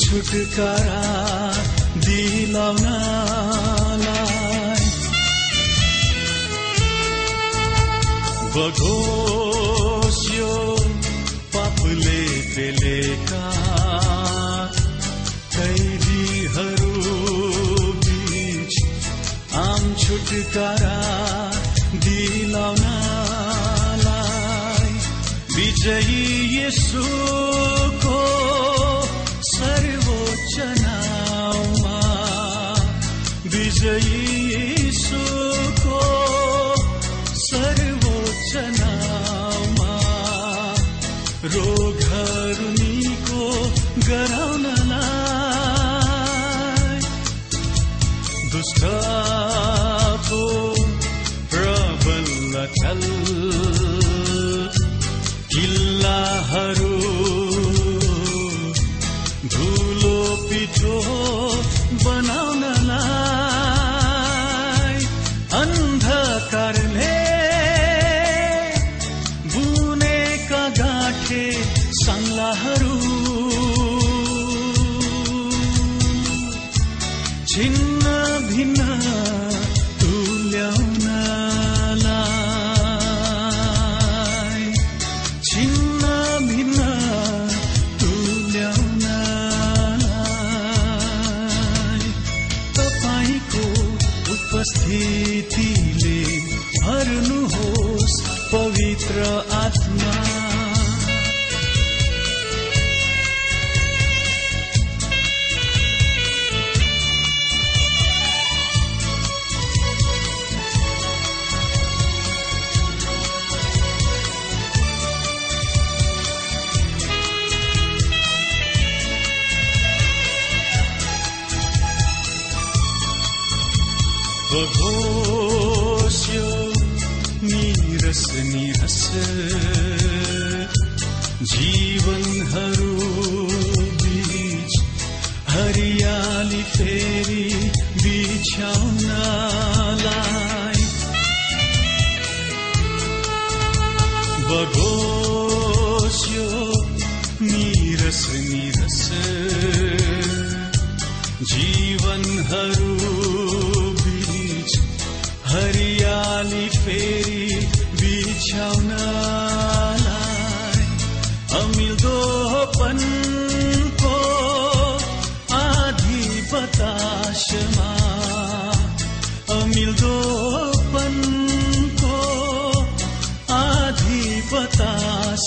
छुटकारा दिलाउनलाई बगोस्यो पापले पेलेका कैदीहरू बीच आम छुटकारा दिलाउनलाई विजयी यसुको विजयी यसुको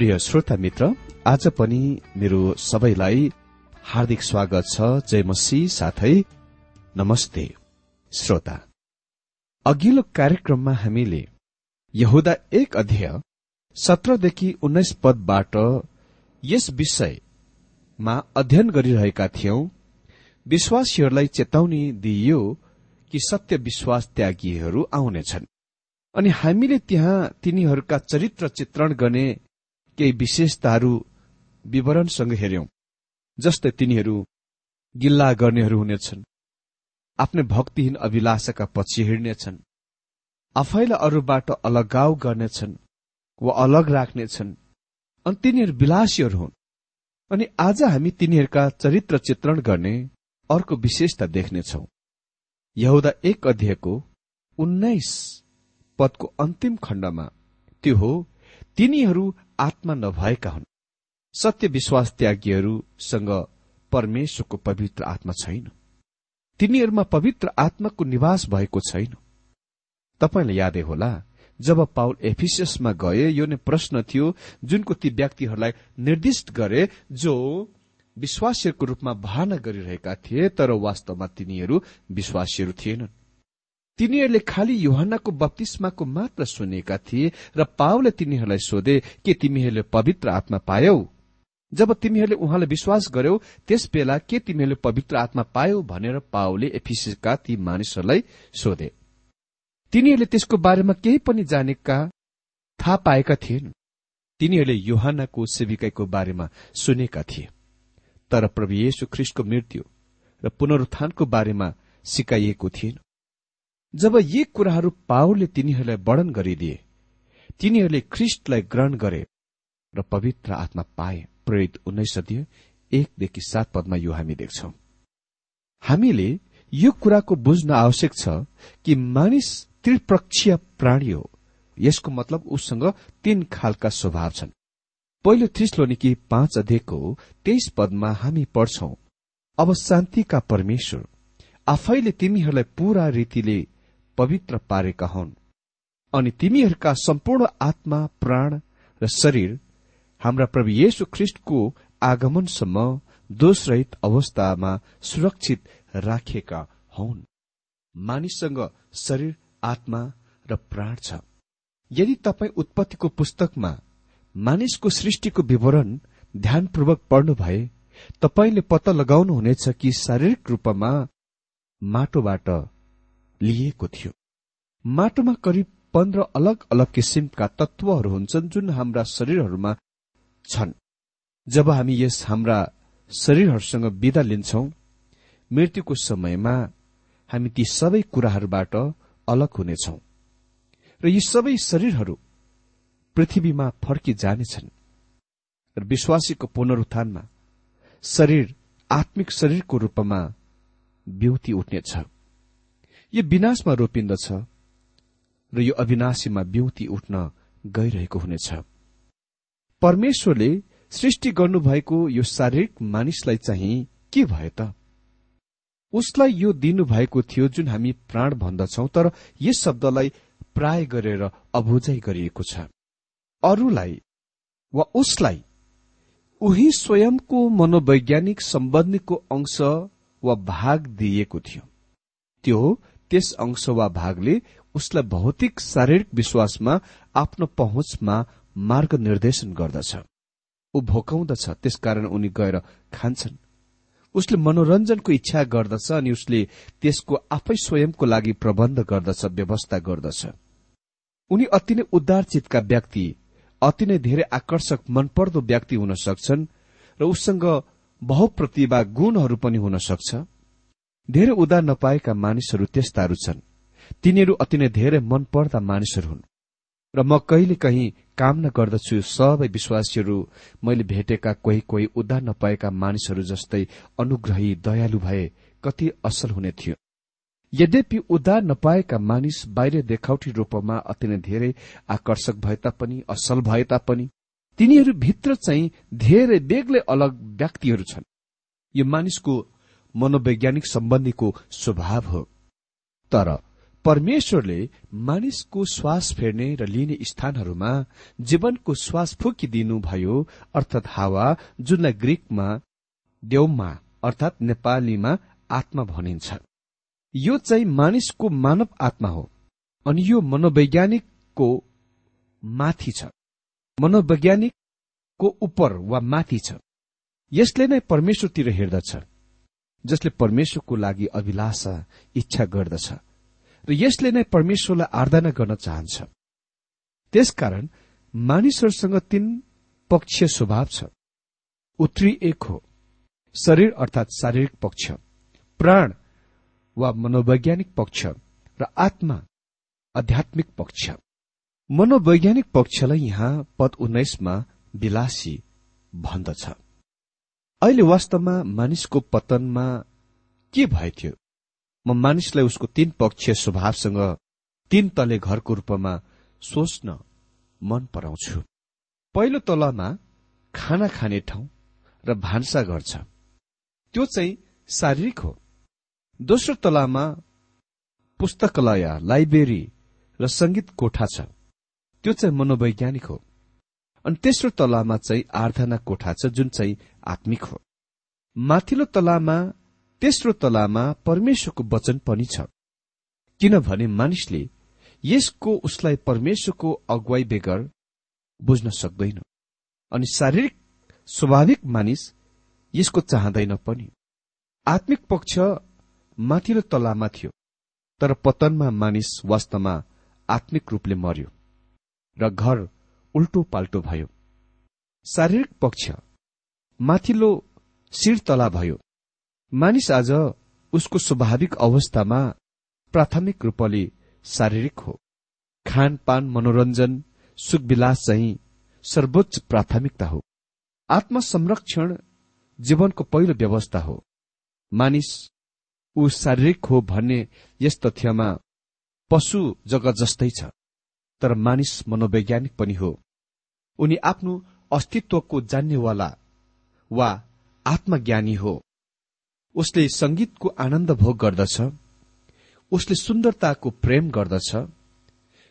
प्रिय श्रोता मित्र आज पनि मेरो सबैलाई हार्दिक स्वागत छ। जय मसी साथै नमस्ते श्रोता। अघिल्लो कार्यक्रममा हामीले यहुदा एक अध्यय सत्रदेखि उन्नाइस पदबाट यस विषयमा अध्ययन गरिरहेका थियौं। विश्वासीहरूलाई चेतावनी दिइयो कि सत्य विश्वास त्यागीहरू आउनेछन्। अनि हामीले त्यहाँ तिनीहरूका चरित्र चित्रण गर्ने केही विशेषताहरू विवरणसँग हेर्यौं जस्तै तिनीहरू गिल्ला गर्नेहरू हुनेछन् आफ्नै भक्तिहीन अभिलाषाका पछि हिँड्नेछन् आफैलाई अरूबाट अलगाव गर्नेछन् वा अलग राख्नेछन् अनि तिनीहरू विलासीहरू हुन्। अनि आज हामी तिनीहरूका चरित्र चित्रण गर्ने अर्को विशेषता देख्नेछौ। यहुदा एक अध्ययको उन्नाइस पदको अन्तिम खण्डमा त्यो हो तिनीहरू आत्मा नभएका हुन्। सत्य विश्वास त्यागीहरूसँग परमेश्वरको पवित्र आत्मा छैन। तिनीहरूमा पवित्र आत्माको निवास भएको छैन। तपाईँलाई यादै होला जब पाउल एफिसियसमा गए यो नै प्रश्न थियो जुनको ती व्यक्तिहरूलाई निर्दिष्ट गरे जो विश्वासीहरूको रूपमा भावना गरिरहेका थिए तर वास्तवमा तिनीहरू विश्वासीहरू थिएनन्। तिनीहरूले खालि युहन्नाको बत्तीसमाको मात्र सुनेका थिए र पावले तिनीहरूलाई सोधे के तिमीहरूले पवित्र आत्मा पायौ? जब तिमीहरूले उहाँलाई विश्वास गर्यौ त्यस बेला के तिमीहरूले पवित्र आत्मा पायौ भनेर पावले एफिसका ती मानिसहरूलाई सोधे। तिनीहरूले त्यसको बारेमा केही पनि जानेका थाहा पाएका थिएन। तिनीहरूले योहानको सेविकाईको बारेमा सुनेका थिए। तर प्रभु येशु ख्रिस्टको मृत्यु र पुनरुत्थानको बारेमा सिकाइएको थिएन। जब यी कुराहरू पावलले तिनीहरूलाई वर्णन गरिदिए तिनीहरूले ख्रिस्टलाई ग्रहण गरे र पवित्र आत्मा पाए प्रेरित उन्नाइस सदीय एकदेखि सात पदमा यो हामी देख्छौ। हामीले यो कुराको बुझ्न आवश्यक छ कि मानिस त्रिपक्षीय प्राणी हो। यसको मतलब उसँग तीन खालका स्वभाव छन्। पहिलो थ्रिस्लोनिकी पाँच अध्ययको तेइस पदमा हामी पढ्छौं अब शान्तिका परमेश्वर आफैले तिमीहरूलाई पूरा रीतिले पवित्र पारेका हुन्। अनि तिमीहरूका सम्पूर्ण आत्मा प्राण र शरीर हाम्रा प्रभु येशु ख्रिष्टको आगमनसम्म दोषरहित अवस्थामा सुरक्षित राखिएका हुन्। मानिससँग शरीर आत्मा र प्राण छ। यदि तपाईँ उत्पत्तिको पुस्तकमा मानिसको सृष्टिको विवरण ध्यानपूर्वक पढ्नु भए तपाईँले पत्ता लगाउनुहुनेछ कि शारीरिक रूपमा माटोबाट लिएको थियो। माटोमा करिब पन्ध्र अलग अलग किसिमका तत्वहरू हुन्छन् जुन हाम्रा शरीरहरूमा छन्। जब हामी यस हाम्रा शरीरहरूसँग विदा लिन्छौं मृत्युको समयमा हामी ती सबै कुराहरूबाट अलग हुनेछौं र यी सबै शरीरहरू पृथ्वीमा फर्की जानेछन् र विश्वासीको पुनरुत्थानमा शरीर आत्मिक शरीरको रूपमा ब्युति उठ्नेछ। यो विनाशमा रोपिन्दछ र यो अविनाशीमा ब्युति उठ्न गइरहेको हुनेछ। परमेश्वरले सृष्टि गर्नुभएको यो शारीरिक मानिसलाई चाहिँ के भयो त? उसलाई यो दिनुभएको थियो जुन हामी प्राण भन्दछौ तर यस शब्दलाई प्राय गरेर अबुझाइ गरिएको छ। अरूलाई वा उसलाई उही स्वयंको मनोवैज्ञानिक सम्बन्धीको अंश वा भाग दिइएको थियो। त्यो त्यस अंश वा भागले उसलाई भौतिक शारीरिक विश्वासमा आफ्नो पहुँचमा मार्ग निर्देशन गर्दछ। ऊ भोकाउँदछ त्यसकारण उनी गएर खान्छन्। उसले मनोरञ्जनको इच्छा गर्दछ अनि उसले त्यसको आफै स्वयंको लागि प्रबन्ध गर्दछ व्यवस्था गर्दछ। उनी अति नै उद्धार चितका व्यक्ति अति नै धेरै आकर्षक मनपर्दो व्यक्ति हुन सक्छन् र उसँग बहुप्रतिभा गुणहरू पनि हुन सक्छ। धेरै उदार नपाएका मानिसहरू त्यस्ताहरू छन्। तिनीहरू अति नै धेरै मनपर्दा मानिसहरू हुन्। र म कहिले कहीँ कामना गर्दछु सबै विश्वासीहरू मैले भेटेका कोही कोही उद्धार नपाएका मानिसहरू जस्तै अनुग्रही दयालु भए कति असल हुने थियो। यद्यपि उद्धार नपाएका मानिस बाहिर देखाउटी रूपमा अति नै धेरै आकर्षक भए तापनि असल भए तापनि तिनीहरू भित्र चाहिँ धेरै बेग्लै अलग व्यक्तिहरू छन्। यो मानिसको मनोवैज्ञानिक सम्बन्धीको स्वभाव हो। तर परमेश्वरले मानिसको श्वास फेर्ने र लिने स्थानहरूमा जीवनको श्वास फुकिदिनुभयो अर्थात हावा जुनलाई ग्रीकमा देउमा अर्थात नेपालीमा आत्मा भनिन्छ। यो चाहिँ मानिसको मानव आत्मा हो अनि यो मनोवैज्ञानिकको माथि छ। मनोवैज्ञानिकको उपर वा माथि छ। यसले नै परमेश्वरतिर हेर्दछ। जसले परमेश्वरको लागि अभिलाषा इच्छा गर्दछ र यसले नै परमेश्वरलाई आराधना गर्न चाहन्छ। त्यसकारण मानिसहरूसँग तीन पक्षीय स्वभाव छ। उत्तरी एक हो शरीर अर्थात शारीरिक पक्ष प्राण वा मनोवैज्ञानिक पक्ष र आत्मा आध्यात्मिक पक्ष। मनोवैज्ञानिक पक्षलाई यहाँ पद उन्नाइसमा विलासी भन्दछ। अहिले वास्तवमा मानिसको पतनमा के भएथ्यो? म मानिसलाई उसको तीन पक्षीय स्वभावसँग तीन तले घरको रूपमा सोच्न मन पराउँछु। पहिलो तलमा खाना खाने ठाउँ र भान्सा घर छ। त्यो चाहिँ शारीरिक हो। दोस्रो तलामा पुस्तकालय लाइब्रेरी र संगीत कोठा छ। त्यो चाहिँ मनोवैज्ञानिक हो। अनि तेस्रो तलामा चाहिँ आराधना कोठा छ जुन चाहिँ आत्मिक हो। माथिल्लो तलामा तेस्रो तलामा परमेश्वरको वचन पनि छ। किनभने मानिसले यसको उसलाई परमेश्वरको अगुवाई बेगर बुझ्न सक्दैन अनि शारीरिक स्वाभाविक मानिस यसको चाहँदैन पनि। आत्मिक पक्ष माथिल्लो तलामा थियो तर पतनमा मानिस वास्तवमा आत्मिक रूपले मर्यो र घर उल्टो पाल्टो भयो। शारीरिक पक्ष माथिल्लो शिर तला भयो। मानिस आज उसको स्वाभाविक अवस्थामा प्राथमिक रूपले शारीरिक हो। खानपान मनोरञ्जन सुखविलास चाहिँ सर्वोच्च प्राथमिकता हो। आत्मसंरक्षण जीवनको पहिलो व्यवस्था हो। मानिस ऊ शारीरिक हो भन्ने यस तथ्यमा पशु जगत जस्तै छ तर मानिस मनोवैज्ञानिक पनि हो। उनी आफ्नो अस्तित्वको जान्नेवाला वा आत्मज्ञानी हो। उसले संगीतको आनन्द भोग गर्दछ उसले सुन्दरताको प्रेम गर्दछ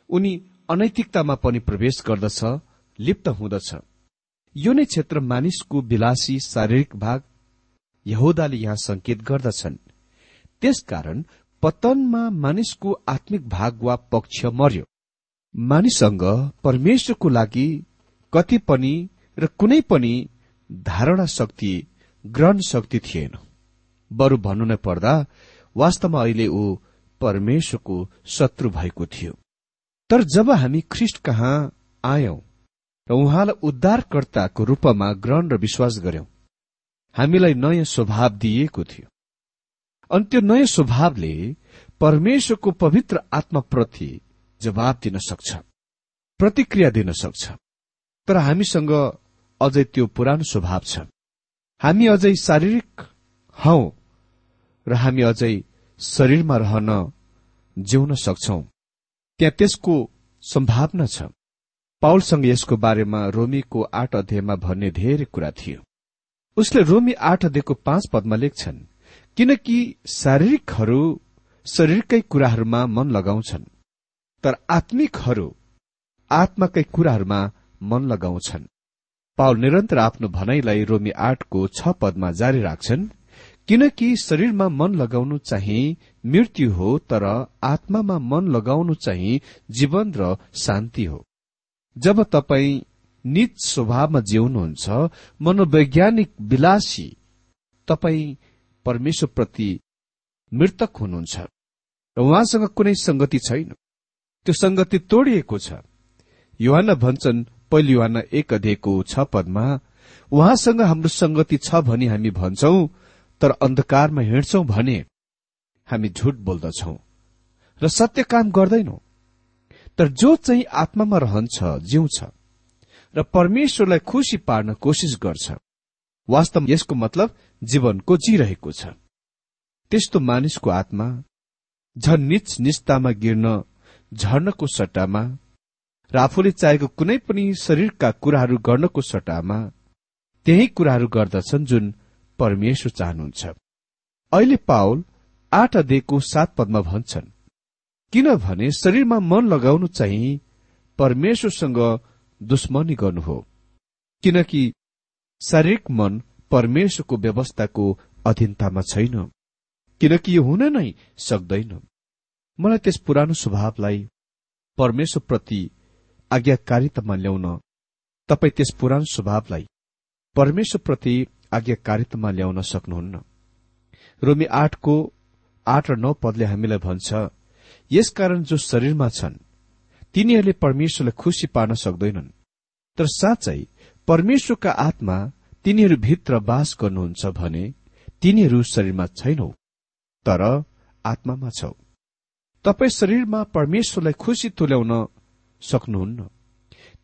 उनी अनैतिकतामा पनि प्रवेश गर्दछ लिप्त हुँदछ। यो नै क्षेत्र मानिसको विलासी शारीरिक भाग यहुदाले यहाँ संकेत गर्दछन्। त्यसकारण पतनमा मानिसको आत्मिक भाग वा पक्ष मर्यो। मानिससँग परमेश्वरको लागि कति पनि र कुनै पनि धारणा शक्ति ग्रहण शक्ति थिएन। बरु भन्नु नै पर्दा वास्तवमा अहिले ऊ परमेश्वरको शत्रु भएको थियो। तर जब हामी ख्रिष्ट कहाँ आयौं र उहाँलाई उद्धारकर्ताको रूपमा ग्रहण र विश्वास गर्यौं हामीलाई नयाँ स्वभाव दिइएको थियो। अनि त्यो नयाँ स्वभावले परमेश्वरको पवित्र आत्माप्रति जवाब दिन सक्छ प्रतिक्रिया दिन सक्छ। तर हामीसँग अझै त्यो पुरानो स्वभाव छ। हामी अझै शारीरिक हौ र हामी अझै शरीरमा रहन जिउन सक्छौ। त्यहाँ त्यसको सम्भावना छ। पाउलसँग यसको बारेमा रोमीको आठ अध्यायमा भन्ने धेरै कुरा थियो। उसले रोमी आठ अध्ययको पाँच पदमा लेख्छन् किनकि शारीरिकहरू शरीरकै कुराहरूमा मन लगाउँछन् तर आत्मिकहरू आत्माकै कुराहरूमा मन लगाउँछन्। पाउल निरन्तर आफ्नो भनाइलाई रोमी आठको छ पदमा जारी राख्छन् किनकि शरीरमा मन लगाउनु चाहिँ मृत्यु हो तर आत्मामा मन लगाउनु चाहिँ जीवन र शान्ति हो। जब तपाईँ निज स्वभावमा जिउनुहुन्छ मनोवैज्ञानिक विलासी तपाईँ परमेश्वरप्रति मृतक हुनुहुन्छ र उहाँसँग कुनै संगति छैन। त्यो संगति तोडिएको छ। युहान भन्छन् पहिलो एक अध्ययको छ पदमा उहाँसँग हाम्रो संगति छ भनी हामी भन्छौ तर अन्धकारमा हिँड्छौ भने हामी झुट बोल्दछौ र सत्य काम गर्दैनौ। तर जो चाहिँ आत्मामा रहन्छ जिउँछ र परमेश्वरलाई खुशी पार्न कोसिस गर्छ वास्तव यसको मतलब जीवनको जिरहेको छ। त्यस्तो मानिसको आत्मा झन् निच निस्तामा गिर्न झर्नको सट्टामा र आफूले चाहेको कुनै पनि शरीरका कुराहरू गर्नको सट्टामा त्यही कुराहरू गर्दछन् जुन परमेश्वर चाहनुहुन्छ। अहिले पावल आठ अध्ययको सात पदमा भन्छन् किनभने शरीरमा मन लगाउनु चाहिँ परमेश्वरसँग दुश्मनी गर्नु हो किनकि शारीरिक मन परमेश्वरको व्यवस्थाको अधीनतामा छैन किनकि यो हुन नै सक्दैन। मलाई त्यस पुरानो स्वभावलाई परमेश्वरप्रति आज्ञाकारितामा ल्याउन तपाईँ त्यस पुरानो स्वभावलाई परमेश्वरप्रति आज्ञाकारितामा ल्याउन सक्नुहुन्न। रोमी आठको आठ र नौ पदले हामीलाई भन्छ यसकारण जो शरीरमा छन् तिनीहरूले परमेश्वरलाई खुशी पार्न सक्दैनन्। तर साँच्चै परमेश्वरका आत्मा तिनीहरूभित्र बास गर्नुहुन्छ भने तिनीहरू शरीरमा छैनौ तर आत्मामा छौ। तपाईँ शरीरमा परमेश्वरलाई खुशी तुल्याउन सक्नुहुन्न।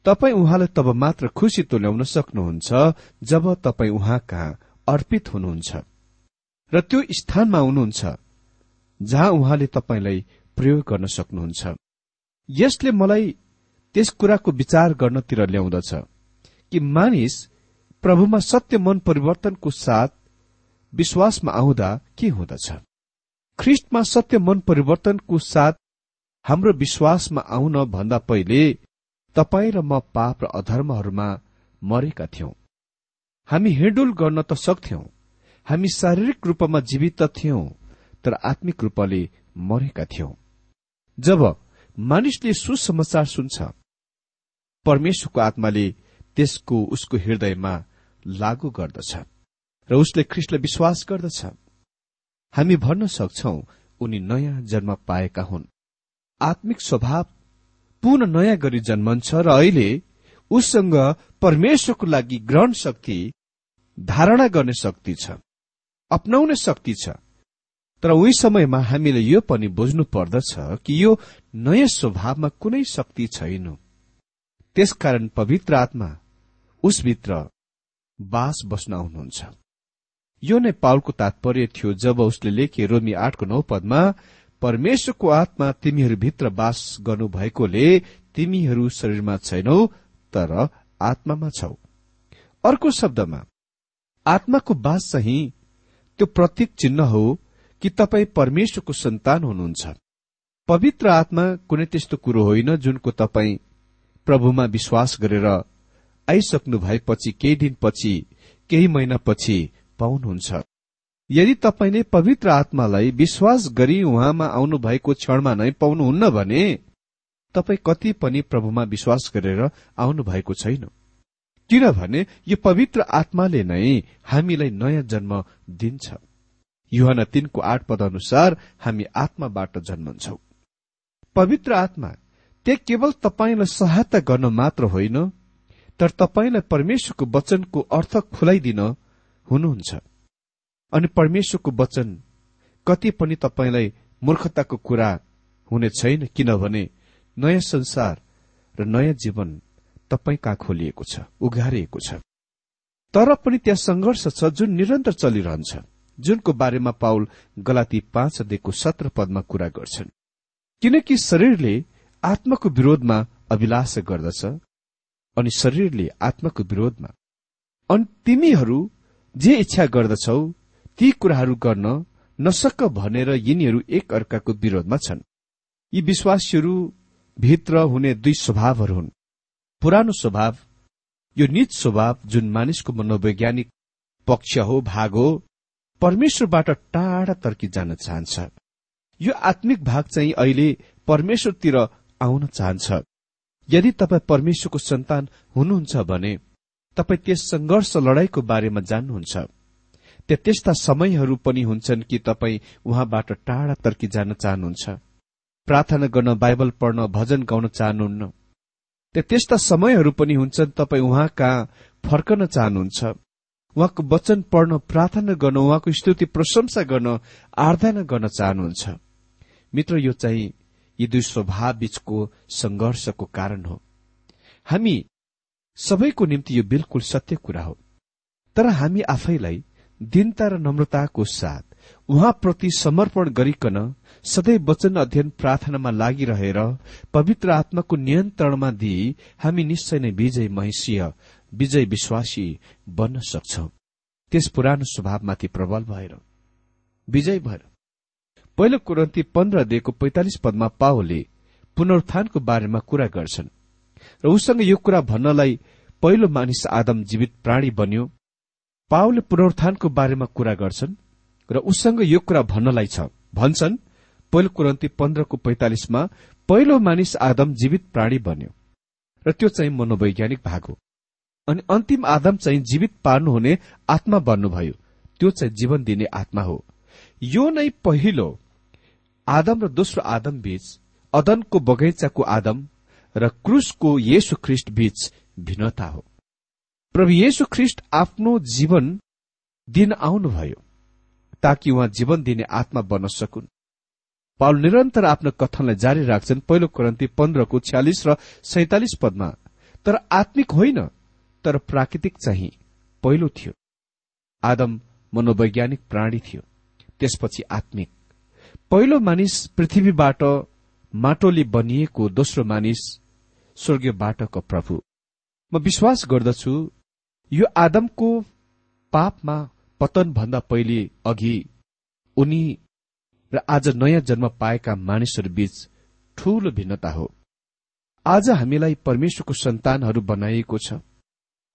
तपाईँ उहाँलाई तब मात्र खुशी तुल्याउन सक्नुहुन्छ जब तपाईँ उहाँ कहाँ अर्पित हुनुहुन्छ। र त्यो स्थानमा हुनुहुन्छ जहाँ उहाँले तपाईँलाई प्रयोग गर्न सक्नुहुन्छ। यसले मलाई त्यस कुराको विचार गर्नतिर ल्याउँदछ कि मानिस प्रभुमा सत्य मन परिवर्तनको साथ विश्वासमा आउँदा के हुँदछ? ख्रिस्टमा सत्य मन परिवर्तनको साथ हाम्रो विश्वासमा आउन भन्दा पहिले तपाईँ र म पाप र अधर्महरूमा मरेका थियौं। हामी हिँडुल गर्न त सक्थ्यौं। हामी शारीरिक रूपमा जीवित थियौं तर आत्मिक रूपले मरेका थियौं। जब मानिसले सुसमाचार सुन्छ परमेश्वरको आत्माले त्यसको उसको हृदयमा लागू गर्दछ र उसले ख्रिस्टलाई विश्वास गर्दछ। हामी भन्न सक्छौ उनी नयाँ जन्म पाएका हुन्। आत्मिक स्वभाव पुनः नयाँ गरी जन्मन्छ र अहिले उससँग परमेश्वरको लागि ग्रहण शक्ति धारणा गर्ने शक्ति छ अपनाउने शक्ति छ। तर उही समयमा हामीले यो पनि बुझ्नु पर्दछ कि यो नयाँ स्वभावमा कुनै शक्ति छैन। त्यसकारण पवित्र आत्मा उसभित्र बास बस्न आउनुहुन्छ। यो नै पाउलको तात्पर्य थियो जब उसले लेखे रोमी आठको नौ पदमा परमेश्वरको आत्मा तिमीहरूभित्र बास गर्नु भएकोले तिमीहरू शरीरमा छैनौ तर आत्मामा छौ। अर्को शब्दमा आत्माको बास चाहिँ त्यो प्रतीक चिन्ह हो कि तपाईँ परमेश्वरको सन्तान हुनुहुन्छ। पवित्र आत्मा कुनै त्यस्तो कुरो होइन जुनको तपाईँ प्रभुमा विश्वास गरेर आइसक्नु भएपछि केही दिनपछि केही महिनापछि पाउनुहुन्छ। यदि तपाईँले पवित्र आत्मालाई विश्वास गरी उहाँमा आउनु भएको क्षणमा नै पाउनुहुन्न भने तपाईँ कति पनि प्रभुमा विश्वास गरेर आउनु भएको छैन। किनभने यो पवित्र आत्माले नै हामीलाई नयाँ जन्म दिन्छ। युहन तीनको आठ पद अनुसार हामी आत्माबाट जन्मन्छौ। पवित्र आत्मा त्यो केवल तपाईँलाई सहायता गर्न मात्र होइन तर तपाईँलाई परमेश्वरको वचनको अर्थ खुलाइदिन हुनुहुन्छ। अनि परमेश्वरको वचन कति पनि तपाईँलाई मूर्खताको कुरा हुने छैन किनभने नयाँ संसार र नयाँ जीवन तपाईँ कहाँ खोलिएको छ उघारिएको छ। तर पनि त्यहाँ संघर्ष छ जुन निरन्तर चलिरहन्छ जुनको बारेमा पाउल गलाती पाँच अध्ययको सत्र पदमा कुरा गर्छन्। किनकि शरीरले आत्माको विरोधमा अभिलाष गर्दछ अनि शरीरले आत्माको विरोधमा। अनि तिमीहरू जे इच्छा गर्दछौ ती कुराहरू गर्न नसक भनेर यिनीहरू एक अर्काको विरोधमा छन्। यी विश्वासीहरू भित्र हुने दुई स्वभावहरू हुन्। पुरानो स्वभाव यो निज स्वभाव जुन मानिसको मनोवैज्ञानिक पक्ष हो भाग हो परमेश्वरबाट टाढा तर्की जान चाहन्छ। यो आत्मिक भाग चाहिँ अहिले परमेश्वरतिर आउन चाहन्छ। यदि तपाईँ परमेश्वरको सन्तान हुनुहुन्छ भने तपाईँ त्यस संघर्ष लडाईँको बारेमा जान्नुहुन्छ। त्यस्ता समयहरू पनि हुन्छन् कि तपाईँ उहाँबाट टाढा तर्की जान चाहनुहुन्छ। प्रार्थना गर्न बाइबल पढ्न भजन गाउन चाहनुहुन्न। त्यहाँ त्यस्ता समयहरू पनि हुन्छन् तपाईँ उहाँ कहाँ फर्कन चाहनुहुन्छ। उहाँको वचन पढ्न प्रार्थना गर्न उहाँको स्तुति प्रशंसा गर्न आराधना गर्न चाहनुहुन्छ। मित्र यो चाहिँ यी दुई स्वभाव बीचको संघर्षको कारण हो। हामी सबैको निम्ति यो बिल्कुल सत्य कुरा हो। तर हामी आफैलाई दिनता र नम्रताको साथ उहाँप्रति समर्पण गरिकन सधैँ वचन अध्ययन प्रार्थनामा लागिरहेर पवित्र आत्माको नियन्त्रणमा दिई हामी निश्चय नै विजय महिषीय विजय विश्वासी बन्न सक्छौ। त्यस पुरानो स्वभावमाथि प्रबल भएर। विजय भएर। पहिलो कुरन्ती पन्ध्र दिएको पैंतालिस पदमा पाओले पुनरुत्थानको बारेमा कुरा गर्छन्। र उसँग यो कुरा भन्नलाई पहिलो मानिस आदम जीवित प्राणी बन्यो। पाओले पुनरुत्थानको बारेमा कुरा गर्छन् र उसँग यो कुरा भन्नलाई छ। भन्छन् पहिलो कुरन्ती पन्ध्रको पैंतालिसमा पहिलो मानिस आदम जीवित प्राणी बन्यो र त्यो चाहिँ मनोवैज्ञानिक भाग हो। अनि अन्तिम आदम चाहिँ जीवित पार्नुहुने आत्मा बन्नुभयो। त्यो चाहिँ जीवन दिने आत्मा हो। यो नै पहिलो आदम र दोस्रो आदम बीच अदनको बगैँचाको आदम र क्रुसको येशु ख्रिष्ट बीच भिन्नता हो। प्रभु येशु ख्रिष्ट आफ्नो जीवन दिन आउनुभयो ताकि उहाँ जीवन दिने आत्मा बन्न सकुन्। पाल निरन्तर आफ्नो कथनलाई जारी राख्छन् पहिलो करन्ती पन्ध्रको छ्यालिस र सैतालिस पदमा तर आत्मिक होइन तर प्राकृतिक चाहिँ पहिलो थियो। आदम मनोवैज्ञानिक प्राणी थियो त्यसपछि आत्मिक। पहिलो मानिस पृथ्वीबाट माटोले बनिएको दोस्रो मानिस स्वर्गीयबाटको प्रभु। म विश्वास गर्दछु यो आदमको पापमा पतन भन्दा पहिले अघि उनी र आज नयाँ जन्म पाएका मानिसहरू बीच ठूलो भिन्नता हो। आज हामीलाई परमेश्वरको सन्तानहरू बनाइएको छ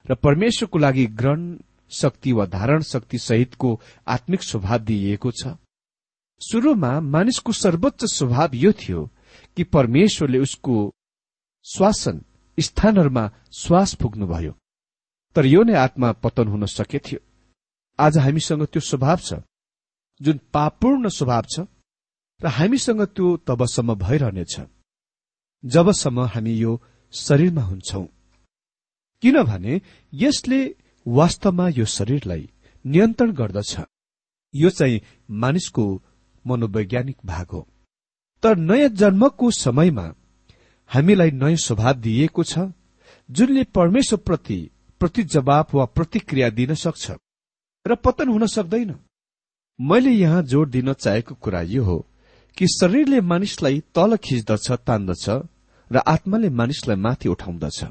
र परमेश्वरको लागि ग्रहण शक्ति वा धारण शक्ति सहितको आत्मिक स्वभाव दिइएको छ। शुरूमा मानिसको सर्वोच्च स्वभाव यो थियो कि परमेश्वरले उसको श्वासन स्थानहरूमा श्वास पुग्नुभयो तर यो नै आत्मा पतन हुन सकेथ्यो। आज हामीसँग त्यो स्वभाव छ जुन पापूर्ण स्वभाव छ र हामीसँग त्यो तबसम्म भइरहनेछ जबसम्म हामी यो शरीरमा हुन्छौ। किनभने यसले वास्तवमा यो शरीरलाई नियन्त्रण गर्दछ। यो चाहिँ मानिसको मनोवैज्ञानिक भाग हो। तर नयाँ जन्मको समयमा हामीलाई नयाँ स्वभाव दिइएको छ जुनले परमेश्वरप्रति प्रति जवाब वा प्रतिक्रिया दिन सक्छ र पतन हुन सक्दैन। मैले यहाँ जोड़ दिन चाहेको कुरा यो हो कि शरीरले मानिसलाई तल खिच्दछ तान्दछ र आत्माले मानिसलाई माथि उठाउँदछ।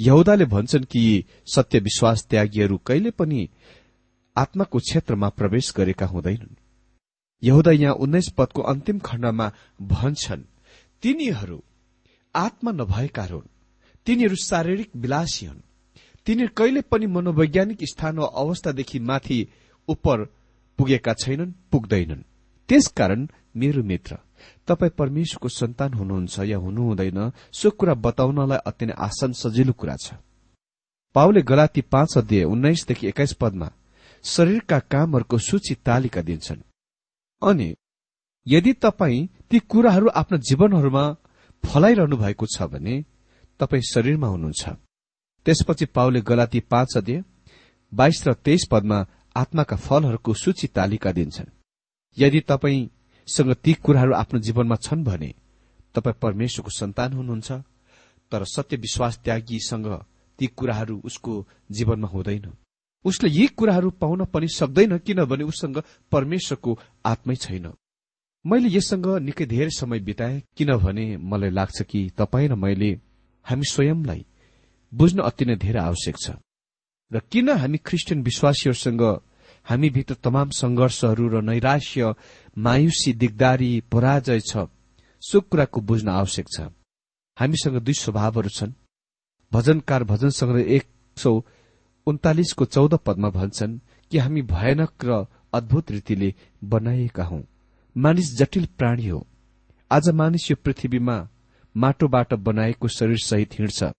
यहुदाले भन्छन् कि सत्य विश्वास त्यागीहरू कहिले पनि आत्माको क्षेत्रमा प्रवेश गरेका हुँदैनन्। यहुदा यहाँ उन्नाइस पदको अन्तिम खण्डमा भन्छन् तिनीहरू आत्मा नभएका हुन्। तिनीहरू शारीरिक विलासी हुन्। तिनीहरू कहिले पनि मनोवैज्ञानिक स्थान वा अवस्थादेखि माथि उप पुगेका छैनन् पुग्दैनन्। त्यसकारण मेरो मित्र तपाईँ परमेश्वरको सन्तान हुनुहुन्छ या हुनुहुँदैन सो कुरा बताउनलाई अति नै आसान सजिलो कुरा छ। पाउले गलाती पाँच अध्यय उन्नाइसदेखि एक्काइस पदमा शरीरका कामहरूको सूची तालिका दिन्छन्। अनि यदि तपाईँ ती कुराहरू आफ्नो जीवनहरूमा फलाइरहनु भएको छ भने तपाईँ शरीरमा हुनुहुन्छ। त्यसपछि पाउले गलाती पाँच अध्यय बाइस र तेइस पदमा आत्माका फलहरूको सूची तालिका दिन्छन्। यदि तपाईँसँग ती कुराहरू आफ्नो जीवनमा छन् भने तपाईँ परमेश्वरको सन्तान हुनुहुन्छ तर सत्य विश्वास त्यागीसँग ती कुराहरू उसको जीवनमा हुँदैन। उसले यी कुराहरू पाउन पनि सक्दैन किनभने उसँग परमेश्वरको आत्मै छैन। मैले यससँग निकै धेरै समय बिताए किनभने मलाई लाग्छ कि तपाईँ र मैले हामी स्वयंलाई बुझ्न अति नै धेरै आवश्यक छ। र किन हामी क्रिस्चियन विश्वासीहरूसँग हामीभित्र तमाम संघर्षहरू र नैराश्य मायुसी दिगदारी पराजय छ सो कुराको बुझ्न आवश्यक छ। हामीसँग दुई स्वभावहरू छन्। भजनकार भजन एक सौ उन्तालिसको चौध पदमा भन्छन् कि हामी भयानक र अद्भुत रीतिले बनाइएका हौ। मानिस जटिल प्राणी हो। आज मानिस यो पृथ्वीमा माटोबाट बनाएको शरीर सहित हिँड्छ।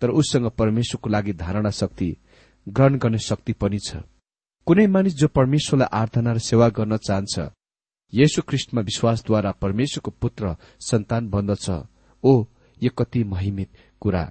तर उससँग परमेश्वरको लागि धारणा शक्ति ग्रहण गर्ने शक्ति पनि छ। कुनै मानिस जो परमेश्वरलाई आराधना र सेवा गर्न चाहन्छ यसो ख्रिस्टमा विश्वासद्वारा परमेश्वरको पुत्र सन्तान बन्दछ। ओ यो कति महिमित कुरा।